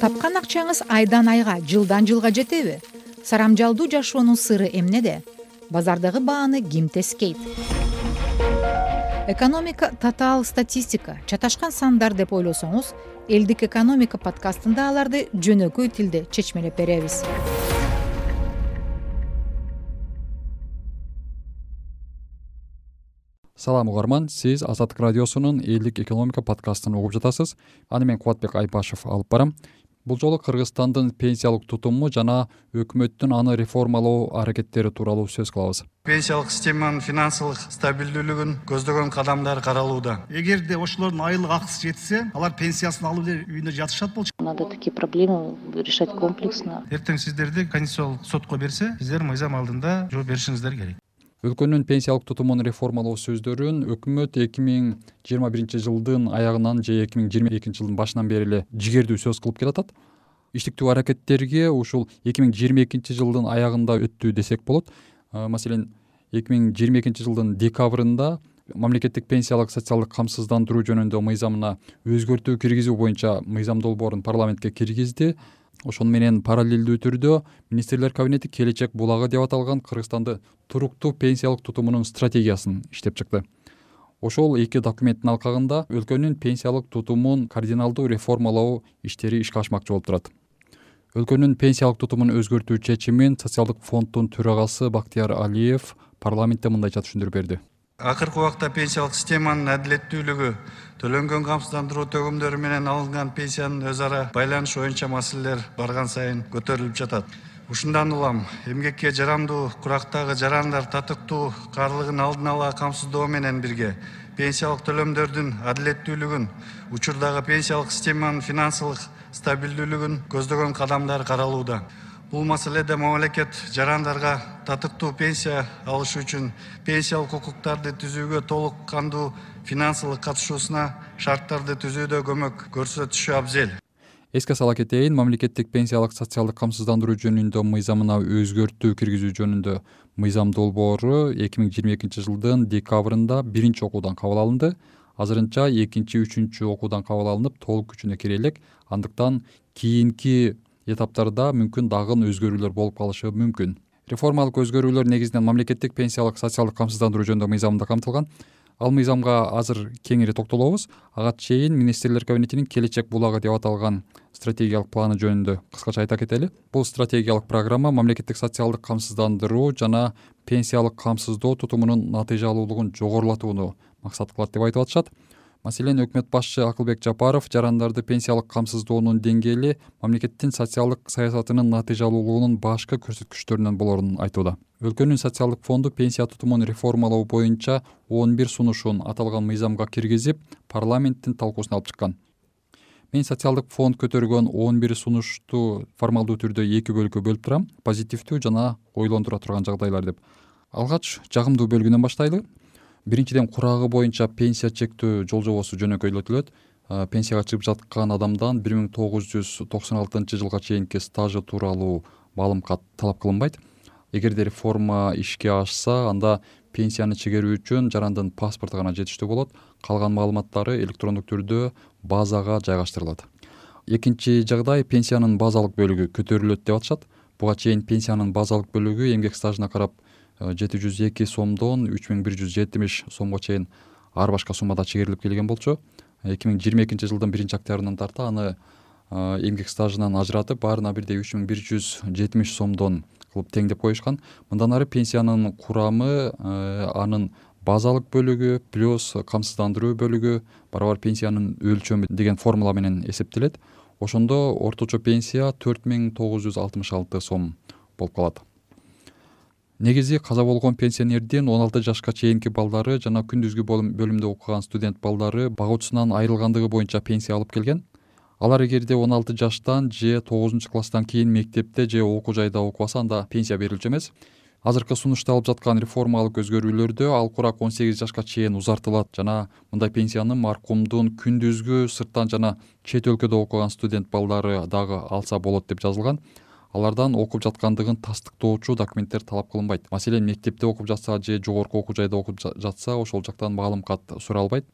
тапкан акчаңыз айдан айга жылдан жылга жетеби. Сарамжалдуу жашоонун сыры эмнеде базардагы бааны ким тескейт? Экономика татаал статистика. Чаташкан сандар деп ойлосоңуз элдик экономика подкастында аларды жөнөкөй тилде чечмелеп беребиз салам угарман. Сиз азаттык радиосунун элдик экономика подкастын угуп жатасыз. Аны мен кубатбек айпашев алып барам. Бул жолу кыргызстандын пенсиялык тутуму жана өкмөттүн аны реформалоо аракеттери тууралуу сөз кылабыз. Пенсиялык системанын финансылык стабилдүүлүгүн көздөгөн кадамдар каралууда. Эгерде ошолордун айлык акысы жетсе алар пенсиясын алып эле үйүнө жатышат болчу. Надо такие проблемы решать комплексно. Эртең сиздерди конституциялык сотко берсе сиздер мыйзам алдында жооп беришиңиздер керек өлкөнүн пенсиялык тутумун реформалоо сөздөрүн өкмөт эки миң жыйырма биринчи жылдын аягынан же эки миң жыйырма экинчи жылдын башынан бери эле жигердүү сөз кылып келатат. Иштиктүү аракеттерге ушул эки миң жыйырма экинчи жылдын аягында өттү десек болот. Маселен эки миң жыйырма экинчи жылдын декабрында мамлекеттик пенсиялык социалдык камсыздандыруу жөнүндө мыйзамына өзгөртүү киргизүү боюнча мыйзам долбоорун парламентке киргизди ошону менен параллелдүү түрдө министрлер кабинети келечек булагы деп аталган кыргызстанды туруктуу пенсиялык тутумунун стратегиясын иштеп чыкты. Ошол эки документтин алкагында өлкөнүн пенсиялык тутумун кардиналдуу реформалоо иштери ишке ашмакчы болуп турат. Өлкөнүн пенсиялык тутумун өзгөртүү чечимин социалдык фонддун төрагасы бактыяр алиев парламентте мындайча түшүндүрүп берди акыркы убакта пенсиялык системанын адилеттүүлүгү төлөнгөн камсыздандыруу төгүмдөрү менен алынган пенсиянын өз ара байланышы боюнча маселелер барган сайын көтөрүлүп жатат. Ушундан улам эмгекке жарамдуу курактагы жарандар татыктуу каарылыгын алдын ала камсыздоо менен бирге пенсиялык төлөмдөрдүн адилеттүүлүгүн учурдагы пенсиялык системанын финансылык стабилдүүлүгүн көздөгөн кадамдар каралууда бул маселеде мамлекет жарандарга татыктуу пенсия алышы үчүн пенсиялык укуктарды түзүүгө толук кандуу финансылык катышуусуна шарттарды түзүүдө көмөк көрсөтүшү абзел. Эске сала кетейин мамлекеттик пенсиялык социалдык камсыздандыруу жөнүндө мыйзамына өзгөртүү киргизүү жөнүндө мыйзам долбоору эки миң жыйырма экинчи жылдын декабрында биринчи окуудан кабыл алынды. Азырынча экинчи үчүнчү окуудан кабыл алынып толук күчүнө кире элек андыктан кийинки этаптарда мүмкүн дагы өзгөрүүлөр болуп калышы мүмкүн. Реформалык өзгөрүүлөр негизинен мамлекеттик пенсиялык социалдык камсыздандыруу жөнүндө мыйзамында камтылган. Ал мыйзамга азыр кеңири токтолобуз. Ага чейин министрлер кабинетинин келечек булагы деп аталган стратегиялык планы жөнүндө кыскача айта кетели. Бул стратегиялык программа мамлекеттик социалдык камсыздандыруу жана пенсиялык камсыздоо тутумунун натыйжалуулугун жогорулатууну максат кылат деп айтып атышат маселен өкмөт башчы акылбек жапаров жарандарды пенсиялык камсыздоонун деңгээли мамлекеттин социалдык саясатынын натыйжалуулугунун башкы көрсөткүчтөрүнөн болоорун айтууда. Өлкөнүн социалдык фонду пенсия тутумун реформалоо боюнча он бир сунушун аталган мыйзамга киргизип парламенттин талкуусуна алып чыккан. Мен социалдык фонд көтөргөн он бир сунушту формалдуу түрдө эки бөлүккө бөлүп турам позитивдүү жана ойлондура турган жагдайлар деп. Алгач жагымдуу бөлүгүнөн баштайлы биринчиден курагы боюнча пенсия чектөө жолжобосу жөнөкөйлөтүлөт пенсияга чыгып жаткан адамдан бир миң тогуз жүз токсон алтынчы жылга чейинки стажы тууралуу маалым кат талап кылынбайт. Эгерде реформа ишке ашса анда пенсияны чегерүү үчүн жарандын паспорту гана жетиштүү болот. Калган маалыматтары электрондук түрдө базага жайгаштырылат. Экинчи жагдай пенсиянын базалык бөлүгү көтөрүлөт деп атышат. Буга чейин пенсиянын базалык бөлүгү эмгек стажына карап жети жүз эки сомдон үч миң бир жүз жетимиш сомго чейин ар башка суммада чегерилип келген болчу. Эки миң жыйырма экинчи жылдын биринчи октябрынан тарта аны э, эмгек стажынан ажыратып баарына бирдей үч миң бир жүз жетимиш сомдон кылып теңдеп коюшкан. Мындан ары пенсиянын курамы э, анын базалык бөлүгү плюс камсыздандыруу бөлүгү барабар пенсиянын өлчөмү деген формула менен эсептелет. Ошондо орточо пенсия төрт миң тогуз жүз алтымыш алты сом болуп калат негизи каза болгон пенсионердин он алты жашка чейинки балдары жана күндүзгү бөлүмдө окуган студент балдары багуучусунан айрылгандыгы боюнча пенсия алып келген. Алар эгерде он алты жаштан же тогузунчу класстан кийин мектепте же окуу жайда окубаса анда пенсия берилчү эмес. Азыркы сунушта алып жаткан реформалык өзгөрүүлөрдө ал курак он сегиз жашка чейин узартылат жана мындай пенсияны маркумдун күндүзгү сырттан жана чет өлкөдө окуган студент балдары дагы алса болот деп жазылган алардан окуп жаткандыгын тастыктоочу документтер талап кылынбайт. Маселен мектепте окуп жатса же жогорку окуу жайда окуп жатса ошол жактан маалым кат суралбайт.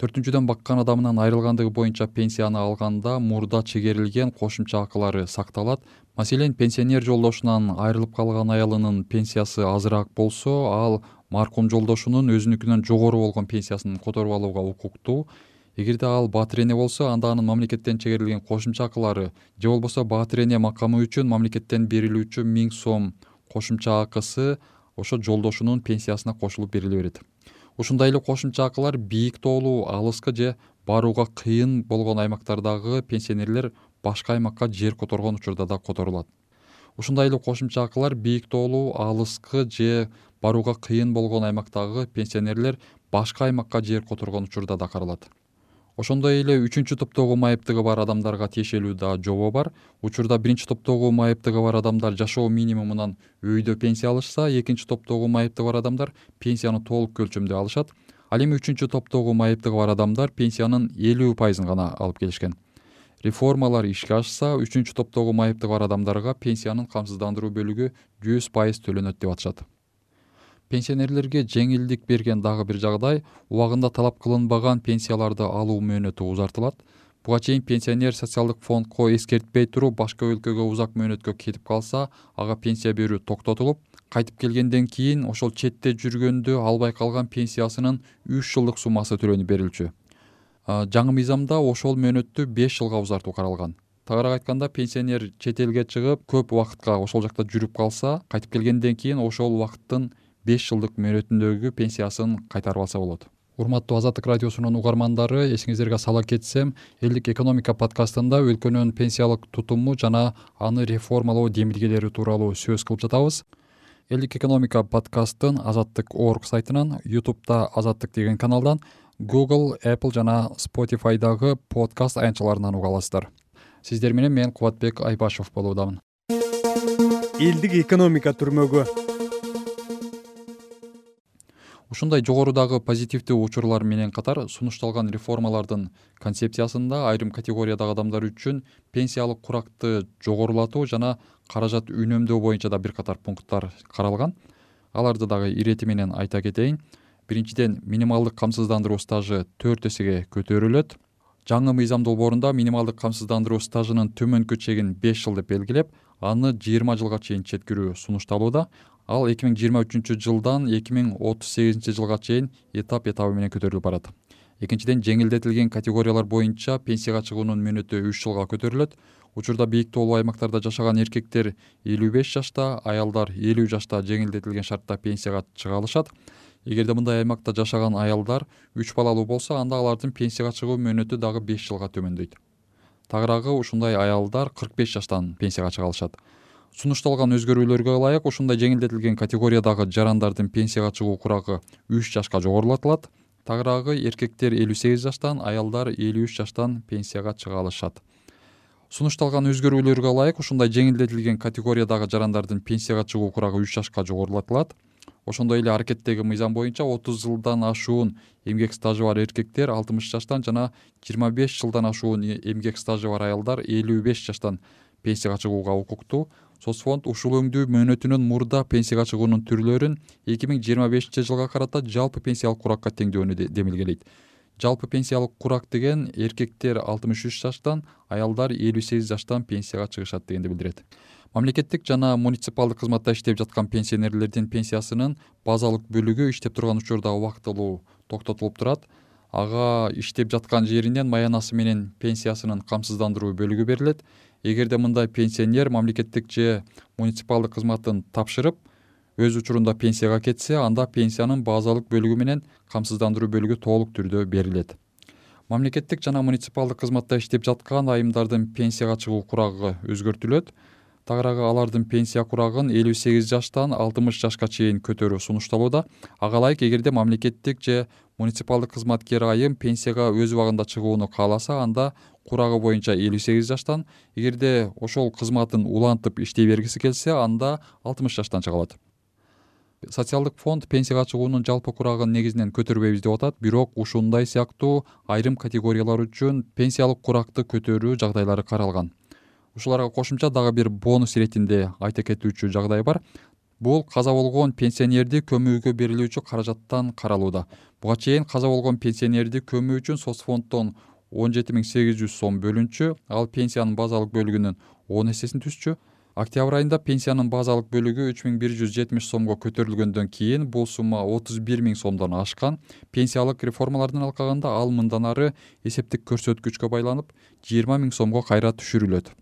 Төртүнчүдөн баккан адамынан айрылгандыгы боюнча пенсияны алганда мурда чегерилген кошумча акылары сакталат. Маселен пенсионер жолдошунан айрылып калган аялынын пенсиясы азыраак болсо ал маркум жолдошунун өзүнүкүнөн жогору болгон пенсиясын которуп алууга укуктуу эгерде ал баатыр эне болсо анда анын мамлекеттен чегерилген кошумча акылары же болбосо баатыр эне макамы үчүн мамлекеттен берилүүчү миң сом кошумча акысы ошо жолдошунун пенсиясына кошулуп бериле берет. Ушундай эле кошумча акылар бийик тоолуу алыскы же барууга кыйын болгон аймактардагы пенсионерлер башка аймакка жер которгон учурда да которулат. Ушундай эле кошумча акылар бийик тоолуу алыскы же барууга кыйын болгон аймактагы пенсионерлер башка аймакка жер которгон учурда да каралат ошондой эле үчүнчү топтогу майыптыгы бар адамдарга тиешелүү да жобо бар. Учурда биринчи топтогу майыптыгы бар адамдар жашоо минимумунан өйдө пенсия алышса экинчи топтогу майыптыгы бар адамдар пенсияны толук өлчөмдө алышат. Ал эми үчүнчү топтогу майыптыгы бар адамдар пенсиянын элүү пайызын гана алып келишкен. Реформалар ишке ашса үчүнчү топтогу майыптыгы бар адамдарга пенсиянын камсыздандыруу бөлүгү жүз пайыз төлөнөт деп атышат пенсионерлерге жеңилдик берген дагы бир жагдай убагында талап кылынбаган пенсияларды алуу мөөнөтү узартылат. Буга чейин пенсионер социалдык фондко эскертпей туруп башка өлкөгө узак мөөнөткө кетип калса ага пенсия берүү токтотулуп кайтып келгенден кийин ошол четте жүргөндө албай калган пенсиясынын үч жылдык суммасы төлөнүп берилчү. Жаңы мыйзамда ошол мөөнөттү беш жылга узартуу каралган. Тагыраак айтканда пенсионер чет элге чыгып көп убакытка ошол жакта жүрүп калса кайтып келгенден кийин ошол убакыттын беш жылдык мөөнөтүндөгү пенсиясын кайтарып алса болот. Урматтуу азаттык радиосунун угармандары эсиңиздерге сала кетсем элдик экономика подкастында өлкөнүн пенсиялык тутуму жана аны реформалоо демилгелери тууралуу сөз кылып жатабыз. Элдик экономика подкастын азаттык орг сайтынан ютубта азаттык деген каналдан google apple жана spotifydагы подкаст аянтчаларынан уга аласыздар. Сиздер менен мен кубатбек айбашев болуудамын. Элдик экономика түрмөгү ушундай жогорудагы позитивдүү учурлар менен катар сунушталган реформалардын концепциясында айрым категориядагы адамдар үчүн пенсиялык куракты жогорулатуу жана каражат үнөмдөө боюнча да бир катар пункттар каралган. Аларды дагы ирети менен айта кетейин. Биринчиден минималдык камсыздандыруу стажы төрт эсеге көтөрүлөт. Жаңы мыйзам долбоорунда минималдык камсыздандыруу стажынын төмөнкү чегин беш жыл деп белгилеп аны жыйырма жылга чейин четкирүү сунушталууда ал эки миң жыйырма үчүнчү жылдан эки миң отуз сегизинчи жылга чейин этап этабы менен көтөрүлүп барат. Экинчиден жеңилдетилген категориялар боюнча пенсияга чыгуунун мөөнөтү үч жылга көтөрүлөт. Учурда бийик тоолуу аймактарда жашаган эркектер элүү беш жашта аялдар элүү жашта жеңилдетилген шартта пенсияга чыга алышат. Эгерде мындай аймакта жашаган аялдар үч балалуу болсо анда алардын пенсияга чыгуу мөөнөтү дагы беш жылга төмөндөйт. Тагыраагы ушундай аялдар кырк беш жаштан пенсияга чыга алышат сунушталган өзгөрүүлөргө ылайык ушундай жеңилдетилген категориядагы жарандардын пенсияга чыгуу курагы үч жашка жогорулатылат. Тагыраагы эркектер элүү сегиз жаштан аялдар элүү үч жаштан пенсияга чыга алышат. Сунушталган өзгөрүүлөргө ылайык ушундай жеңилдетилген категориядагы жарандардын пенсияга чыгуу курагы үч жашка жогорулатылат. Ошондой эле аракеттеги мыйзам боюнча отуз жылдан ашуун эмгек стажы бар эркектер алтымыш жаштан жана жыйырма беш жылдан ашуун эмгек стажы бар аялдар элүү беш жаштан пенсияга чыгууга укуктуу соцфонд ушул өңдүү мөөнөтүнүн мурда пенсияга чыгуунун түрлөрүн эки миң жыйырма бешинчи жылга карата жалпы пенсиялык куракка теңдөөнү демилгелейт. Жалпы пенсиялык курак деген эркектер алтымыш үч жаштан аялдар элүү сегиз жаштан пенсияга чыгышат дегенди билдирет. Мамлекеттик жана муниципалдык кызматта иштеп жаткан пенсионерлердин пенсиясынын базалык бөлүгү иштеп турган учурда убактылуу токтотулуп турат. Ага иштеп жаткан жеринен маянасы менен пенсиясынын камсыздандыруу бөлүгү берилет эгерде мындай пенсионер мамлекеттик же муниципалдык кызматын тапшырып өз учурунда пенсияга кетсе анда пенсиянын базалык бөлүгү менен камсыздандыруу бөлүгү толук түрдө берилет. Мамлекеттик жана муниципалдык кызматта иштеп жаткан айымдардын пенсияга чыгуу курагы өзгөртүлөт тагыраагы алардын пенсия курагын элүү сегиз жаштан алтымыш жашка чейин көтөрүү сунушталууда. Ага ылайык эгерде мамлекеттик же муниципалдык кызматкер айым пенсияга өз убагында чыгууну кааласа анда курагы боюнча элүү сегиз жаштан эгерде ошол кызматын улантып иштей бергиси келсе анда алтымыш жаштан чыга алат социалдык фонд пенсияга чыгуунун жалпы курагын негизинен көтөрбөйбүз деп атат. Бирок ушундай сыяктуу айрым категориялар үчүн пенсиялык куракты көтөрүү жагдайлары каралган ушуларга кошумча дагы бир бонус иретинде айта кетүүчү жагдай бар. Бул каза болгон пенсионерди көмүүгө берилүүчү каражаттан каралууда. Буга чейин каза болгон пенсионерди көмүү үчүн соц фонддон он жети миң сегиз жүз сом бөлүнчү ал пенсиянын базалык бөлүгүнүн он эсесин түзчү. Октябрь айында пенсиянын базалык бөлүгү үч миң бир жүз жетимиш сомго көтөрүлгөндөн кийин бул сумма отуз бир миң сомдон ашкан. Пенсиялык реформалардан алкаганда ал мындан ары эсептик көрсөткүчкө байланып жыйырма миң сомго кайра түшүрүлөт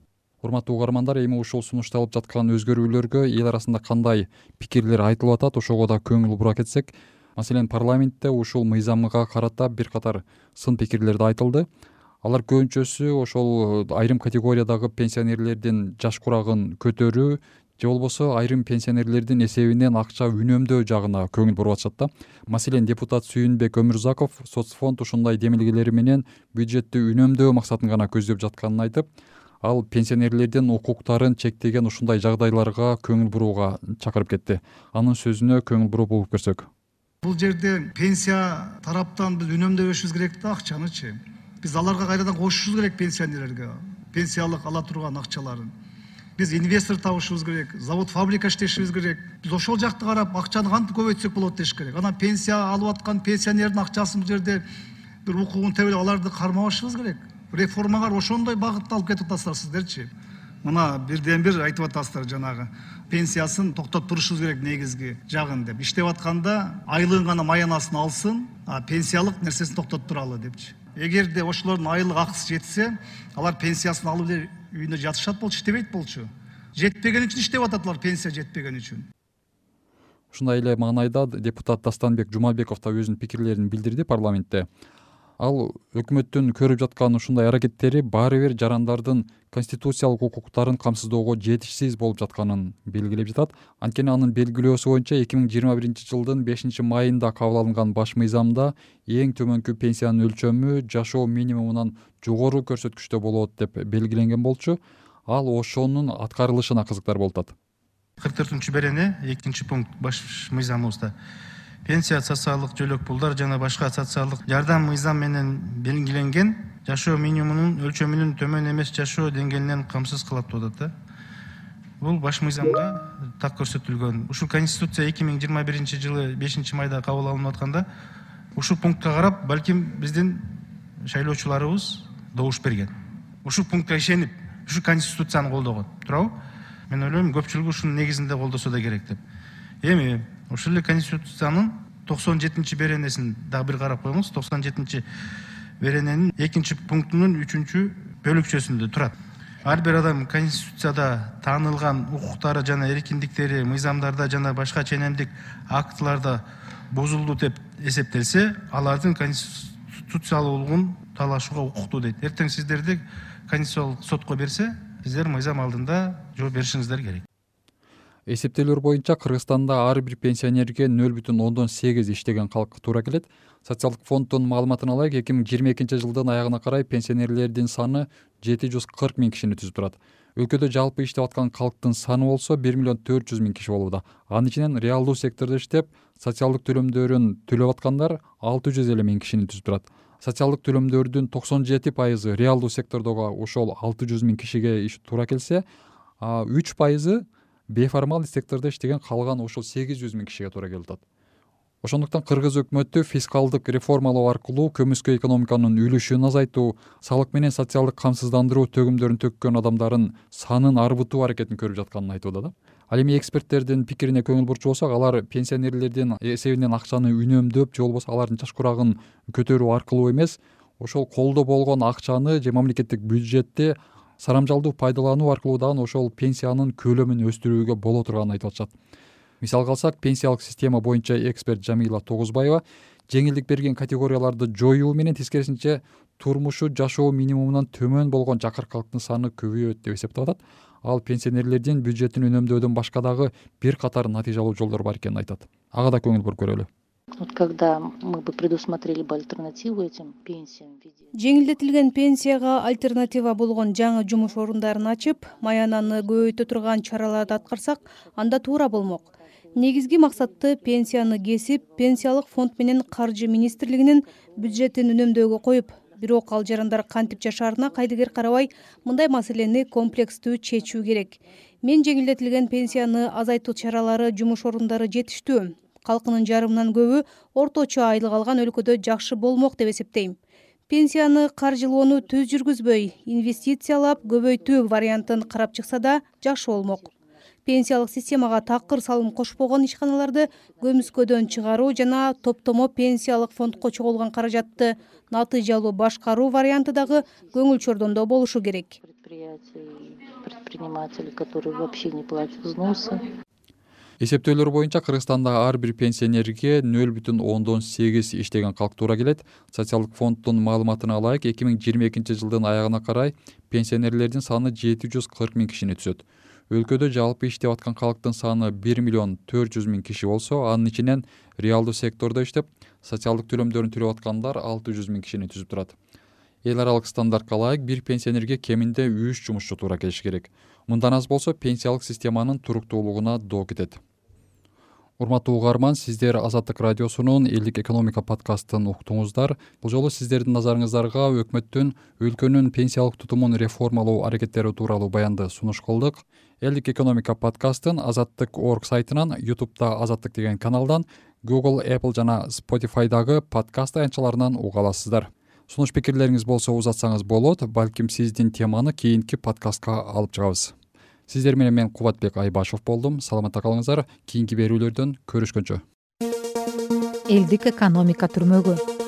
урматтуу угармандар эми ушул сунушталып жаткан өзгөрүүлөргө эл арасында кандай пикирлер айтылып атат ошого да көңүл бура кетсек маселен парламентте ушул мыйзамга карата бир катар сын пикирлер да айтылды. Алар көбүнчөсү ошол айрым категориядагы пенсионерлердин жаш курагын көтөрүү же болбосо айрым пенсионерлердин эсебинен акча үнөмдөө жагына көңүл буруп атышат да. Маселен депутат сүйүнбек өмүрзаков соц фонд ушундай демилгелери менен бюджетти үнөмдөө максатын гана көздөп жатканын айтып ал пенсионерлердин укуктарын чектеген ушундай жагдайларга көңүл бурууга чакырып кетти. Анын сөзүнө көңүл буруп угуп көрсөк. Бул жерде пенсия тараптан биз үнөмдөбөшүбүз керек да акчанычы. Биз аларга кайрадан кошушубуз керек пенсионерлерге. Пенсиялык ала турган акчаларын. Биз инвестор табышыбыз керек завод фабрика иштешибиз керек. Биз ошол жакты карап акчаны кантип көбөйтсөк болот деш керек. Анан пенсия алып аткан пенсионердин акчасын бул жерде бир укугун тебелеп аларды кармабашыбыз керек реформалар ошондой багытта алып кетип атасыздар сиздерчи? Мына бирден бир айтып атасыздар жанагы пенсиясын токтотуп турушубуз керек негизги жагын деп. Иштеп атканда айлыгын гана маянасын алсын а пенсиялык нерсесин токтотуп туралы депчи. Эгерде ошолордун айлык акысы жетсе алар пенсиясын алып эле үйүнө жатышат болчу иштебейт болчу. Жетпеген үчүн иштеп атат алар пенсия жетпеген үчүн. Ушундай эле маанайда депутат дастанбек жумабеков да өзүнүн пикирлерин билдирди парламентте ал өкмөттүн көрүп жаткан ушундай аракеттери баары бир жарандардын конституциялык укуктарын камсыздоого жетишсиз болуп жатканын белгилеп жатат. Анткени анын белгилөөсү боюнча эки миң жыйырма биринчи жылдын бешинчи майында кабыл алынган баш мыйзамда эң төмөнкү пенсиянын өлчөмү жашоо минимумунан жогору көрсөткүчтө болот деп белгиленген болчу. Ал ошонун аткарылышына кызыктар болуп атат. Кырк төртүнчү берене экинчи пункт баш мыйзамыбызда пенсия социалдык жөлөк пулдар жана башка социалдык жардам мыйзам менен белгиленген жашоо минимумунун өлчөмүнүн төмөн эмес жашоо деңгээлинен камсыз кылат деп атат да. Бул баш мыйзамда так көрсөтүлгөн. Ушул конституция эки миң жыйырма биринчи жылы бешинчи майда кабыл алынып атканда ушул пунктка карап балким биздин шайлоочуларыбыз добуш берген. Ушул пунктка ишенип ушу конституцияны колдогон. Туурабы мен ойлойм көпчүлүгү ушунун негизинде колдосо да керек деп. Эми ушул эле конституциянын токсон жетинчи беренесин дагы бир карап коюңуз. Токсон жетинчи берененин экинчи пунктунун үчүнчү бөлүкчөсүндө турат. Ар бир адам конституцияда таанылган укуктары жана эркиндиктери мыйзамдарда жана башка ченемдик актыларда бузулду деп эсептелсе алардын конституциялуулугун талашууга укуктуу дейт. Эртең сиздерди конституциялык сотко берсе сиздер мыйзам алдында жооп беришиңиздер керек эсептөөлөр боюнча кыргызстанда ар бир пенсионерге нөл бүтүн ондон сегиз иштеген калк туура келет. Социалдык фонддун маалыматына ылайык эки миң жыйырма экинчи жылдын аягына карай пенсионерлердин саны жети жүз кырк миң кишини түзүп турат. Өлкөдө жалпы иштеп аткан калктын саны болсо бир миллион төрт жүз миң киши болууда. Анын ичинен реалдуу сектордо иштеп социалдык төлөмдөрүн төлөп аткандар алты жүз элүү миң кишини түзүп турат. Социалдык төлөмдөрдүн токсон жети пайызы реалдуу сектордогу ошол алты жүз миң кишиге туура келсе үч пайызы бейформалдый сектордо иштеген калган ушул сегиз жүз миң кишиге туура келип атат ошондуктан кыргыз өкмөтү фискалдык реформалоо аркылуу көмүскө экономиканын үлүшүн азайтуу салык менен социалдык камсыздандыруу төгүмдөрүн төккөн адамдардын санын арбытуу аракетин көрүп жатканын айтууда да. Ал эми эксперттердин пикирине көңүл бурчу болсок алар пенсионерлердин эсебинен акчаны үнөмдөп же болбосо алардын жаш курагын көтөрүү аркылуу эмес ошол колдо болгон акчаны же мамлекеттик бюджетти сарамжалдуу пайдалануу аркылуу дагы ошол пенсиянын көлөмүн өстүрүүгө боло турганын айтып атышат. Мисалга алсак пенсиялык система боюнча эксперт жамила тогузбаева жеңилдик берген категорияларды жоюу менен тескерисинче турмушу жашоо минимумунан төмөн болгон жакыр калктын саны көбөйөт деп эсептеп атат. Ал пенсионерлердин бюджетин үнөмдөөдөн башка дагы бир катар натыйжа алуу жолдор бар экенин айтат. Ага да көңүл буруп көрөлү вот когда мы бы предусмотрели бы альтернативу этим пенсиям жеңилдетилген пенсияга альтернатива болгон жаңы жумуш орундарын ачып маянаны көбөйтө турган чараларды аткарсак анда туура болмок. Негизги максаты пенсияны кесип пенсиялык фонд менен каржы министрлигинин бюджетин үнөмдөөгө коюп. Бирок ал жарандар кантип жашаарына кайдыгер карабай мындай маселени комплекстүү чечүү керек. Мен жеңилдетилген пенсияны азайтуу чаралары жумуш орундары жетиштүү калкынын жарымынан көбү орточо айлык алган өлкөдө жакшы болмок деп эсептейм. Пенсияны каржылоону түз жүргүзбөй инвестициялап көбөйтүү вариантын карап чыкса да жакшы болмок. Пенсиялык системага такыр салым кошпогон ишканаларды көмүскөдөн чыгаруу жана топтомо пенсиялык фондко чогулган каражатты натыйжалуу башкаруу варианты дагы көңүл чордондо болушу керек. Предприятий предпринимателей которые вообще не платят взносы эсептөөлөр боюнча кыргызстанда ар бир пенсионерге нөл бүтүн ондон сегиз иштеген калк туура келет. Социалдык фонддун маалыматына ылайык эки миң жыйырма экинчи жылдын аягына карай пенсионерлердин саны жети жүз кырк миң кишини түзөт. Өлкөдө жалпы иштеп аткан калктын саны бир миллион төрт жүз миң киши болсо анын ичинен реалдуу сектордо иштеп социалдык төлөмдөрүн төлөп аткандар алты жүз миң кишини түзүп турат. Эл аралык стандартка ылайык бир пенсионерге кеминде үч жумушчу туура келиши керек. Мындан аз болсо пенсиялык системанын туруктуулугуна доо кетет урматтуу угарман сиздер азаттык радиосунун элдик экономика подкастын уктуңуздар. Бул жолу сиздердин назарыңыздарга өкмөттүн өлкөнүн пенсиялык тутумун реформалоо аракеттери тууралуу баянды сунуш кылдык. Элдик экономика подкастын азаттык орг сайтынан ютубта азаттык деген каналдан google apple жана spotifydагы подкаст таянчаларынан уга аласыздар. Сунуш пикирлериңиз болсо узатсаңыз болот балким сиздин теманы кийинки подкастка алып чыгабыз сиздер менен мен кубатбек айбашев болдум. Саламатта калыңыздар. Кийинки берүүлөрдөн көрүшкөнчө. Элдик экономика түрмөгү